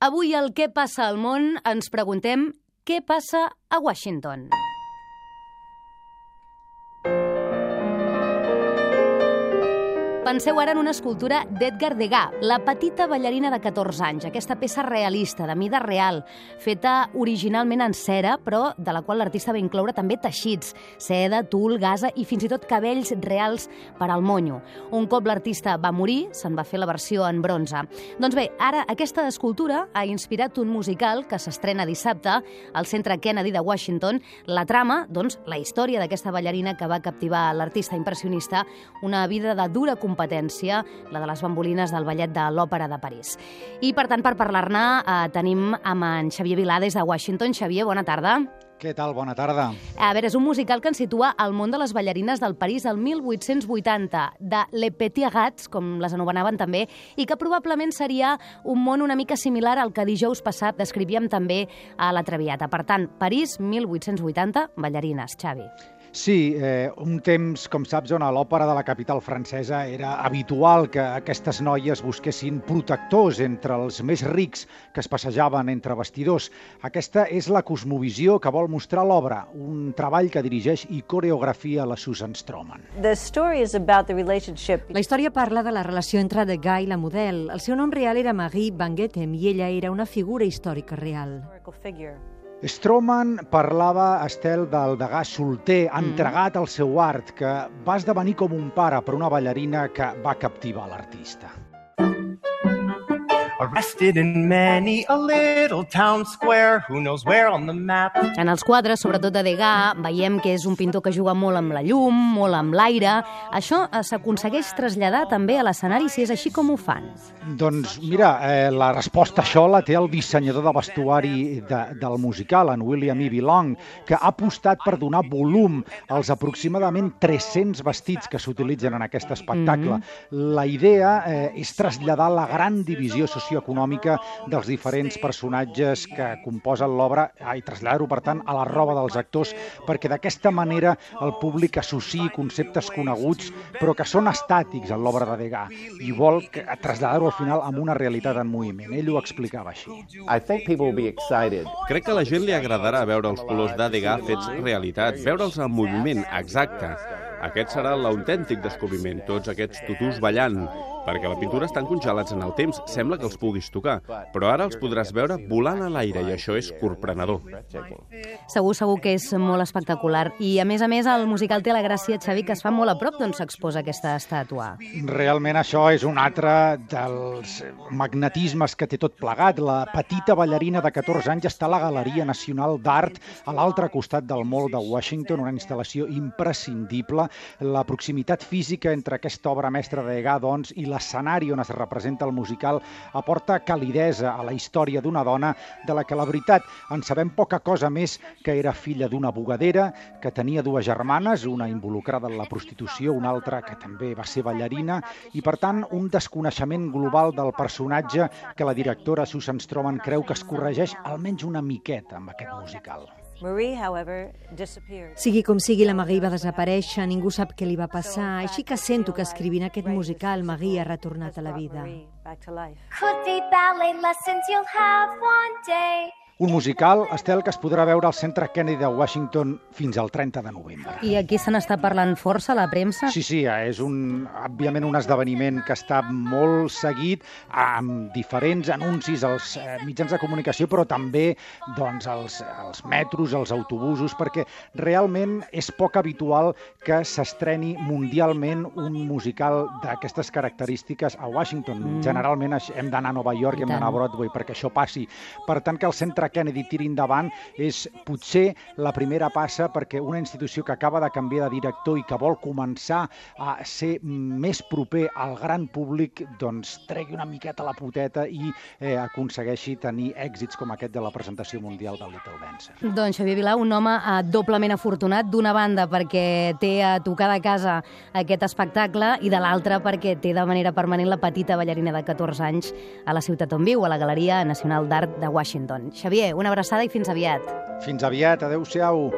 Avui al Què passa al món ens preguntem què passa a Washington. Penseu ara en una escultura d'Edgar Degas, la petita ballarina de 14 anys, aquesta peça realista, de mida real, feta originalment en cera, però de la qual l'artista va incloure també teixits, seda, tul, gasa i fins i tot cabells reals per al monyo. Un cop l'artista va morir, se'n va fer la versió en bronze. Doncs bé, ara aquesta escultura ha inspirat un musical que s'estrena dissabte al Centre Kennedy de Washington. La trama, doncs, la història d'aquesta ballarina que va captivar l'artista impressionista, una vida de dura companyia competència, la de les bambolines del ballet de l'Òpera de París. I, per tant, per parlar-ne, eh, tenim amb en Xavier Vilà des de Washington. Xavier, bona tarda. Què tal? Bona tarda. A veure, és un musical que ens situa al món de les ballarines del París del 1880, de Le Petit Gats, com les anomenaven també, i que probablement seria un món una mica similar al que dijous passat descrivíem també a la Traviata. Per tant, París, 1880, ballarines. Xavi. Sí, eh, un temps, com saps, on a l'òpera de la capital francesa era habitual que aquestes noies busquessin protectors entre els més rics que es passejaven entre vestidors. Aquesta és la cosmovisió que vol mostrar l'obra, un treball que dirigeix i coreografia la Susan Stroman. The story is about the relationship. La història parla de la relació entre The Guy i la model. El seu nom real era Marie Van Getem i ella era una figura històrica real. figure. Stroman parlava, Estel, del degà solter, entregat al seu art, que va esdevenir com un pare per una ballarina que va captivar l'artista. Arrested in many a little town square, who knows where on the map. En els quadres, sobretot de Degas, veiem que és un pintor que juga molt amb la llum, molt amb l'aire. Això eh, s'aconsegueix traslladar també a l'escenari si és així com ho fan. Doncs mira, eh, la resposta a això la té el dissenyador de vestuari de, del musical, en William E. Long, que ha apostat per donar volum als aproximadament 300 vestits que s'utilitzen en aquest espectacle. Mm -hmm. La idea eh, és traslladar la gran divisió socioeconòmica dels diferents personatges que composen l'obra i traslladar-ho, per tant, a la roba dels actors, perquè d'aquesta manera el públic associï conceptes coneguts però que són estàtics en l'obra de Degas i vol traslladar-ho al final amb una realitat en moviment. Ell ho explicava així. I think people will be excited. Crec que a la gent li agradarà veure els colors de Degas fets realitat, veure'ls en moviment, exacte. Aquest serà l'autèntic descobriment, tots aquests tutus ballant perquè la pintura estan congelats en el temps, sembla que els puguis tocar, però ara els podràs veure volant a l'aire i això és corprenedor. Segur, segur que és molt espectacular. I, a més a més, el musical té la gràcia, Xavi, que es fa molt a prop d'on s'exposa aquesta estàtua. Realment això és un altre dels magnetismes que té tot plegat. La petita ballarina de 14 anys està a la Galeria Nacional d'Art a l'altre costat del Mall de Washington, una instal·lació imprescindible. La proximitat física entre aquesta obra mestra de Degas, doncs, i l'escenari on es representa el musical aporta calidesa a la història d'una dona de la que la veritat en sabem poca cosa més que era filla d'una bugadera, que tenia dues germanes, una involucrada en la prostitució, una altra que també va ser ballarina, i per tant un desconeixement global del personatge que la directora Susan Stroman creu que es corregeix almenys una miqueta amb aquest musical. Marie, however, disappeared. Sigui com sigui, la Marie va desaparèixer, ningú sap què li va passar, així que sento que escrivint aquest musical Marie ha retornat a la vida. Could be ballet lessons you'll have one day. Un musical, Estel, que es podrà veure al Centre Kennedy de Washington fins al 30 de novembre. I aquí se n'està parlant força, la premsa? Sí, sí, és un, òbviament un esdeveniment que està molt seguit amb diferents anuncis als eh, mitjans de comunicació, però també doncs, als, als metros, als autobusos, perquè realment és poc habitual que s'estreni mundialment un musical d'aquestes característiques a Washington. Mm. Generalment hem d'anar a Nova York i hem d'anar a Broadway perquè això passi. Per tant, que el Centre Kennedy tiri endavant és potser la primera passa perquè una institució que acaba de canviar de director i que vol començar a ser més proper al gran públic doncs tregui una miqueta la poteta i eh, aconsegueixi tenir èxits com aquest de la presentació mundial del Little Dancer. Doncs Xavier Vilà, un home eh, doblement afortunat, d'una banda perquè té a tocar de casa aquest espectacle i de l'altra perquè té de manera permanent la petita ballarina de 14 anys a la ciutat on viu, a la Galeria Nacional d'Art de Washington. Xavier, una abraçada i fins aviat. Fins aviat, adeu-siau.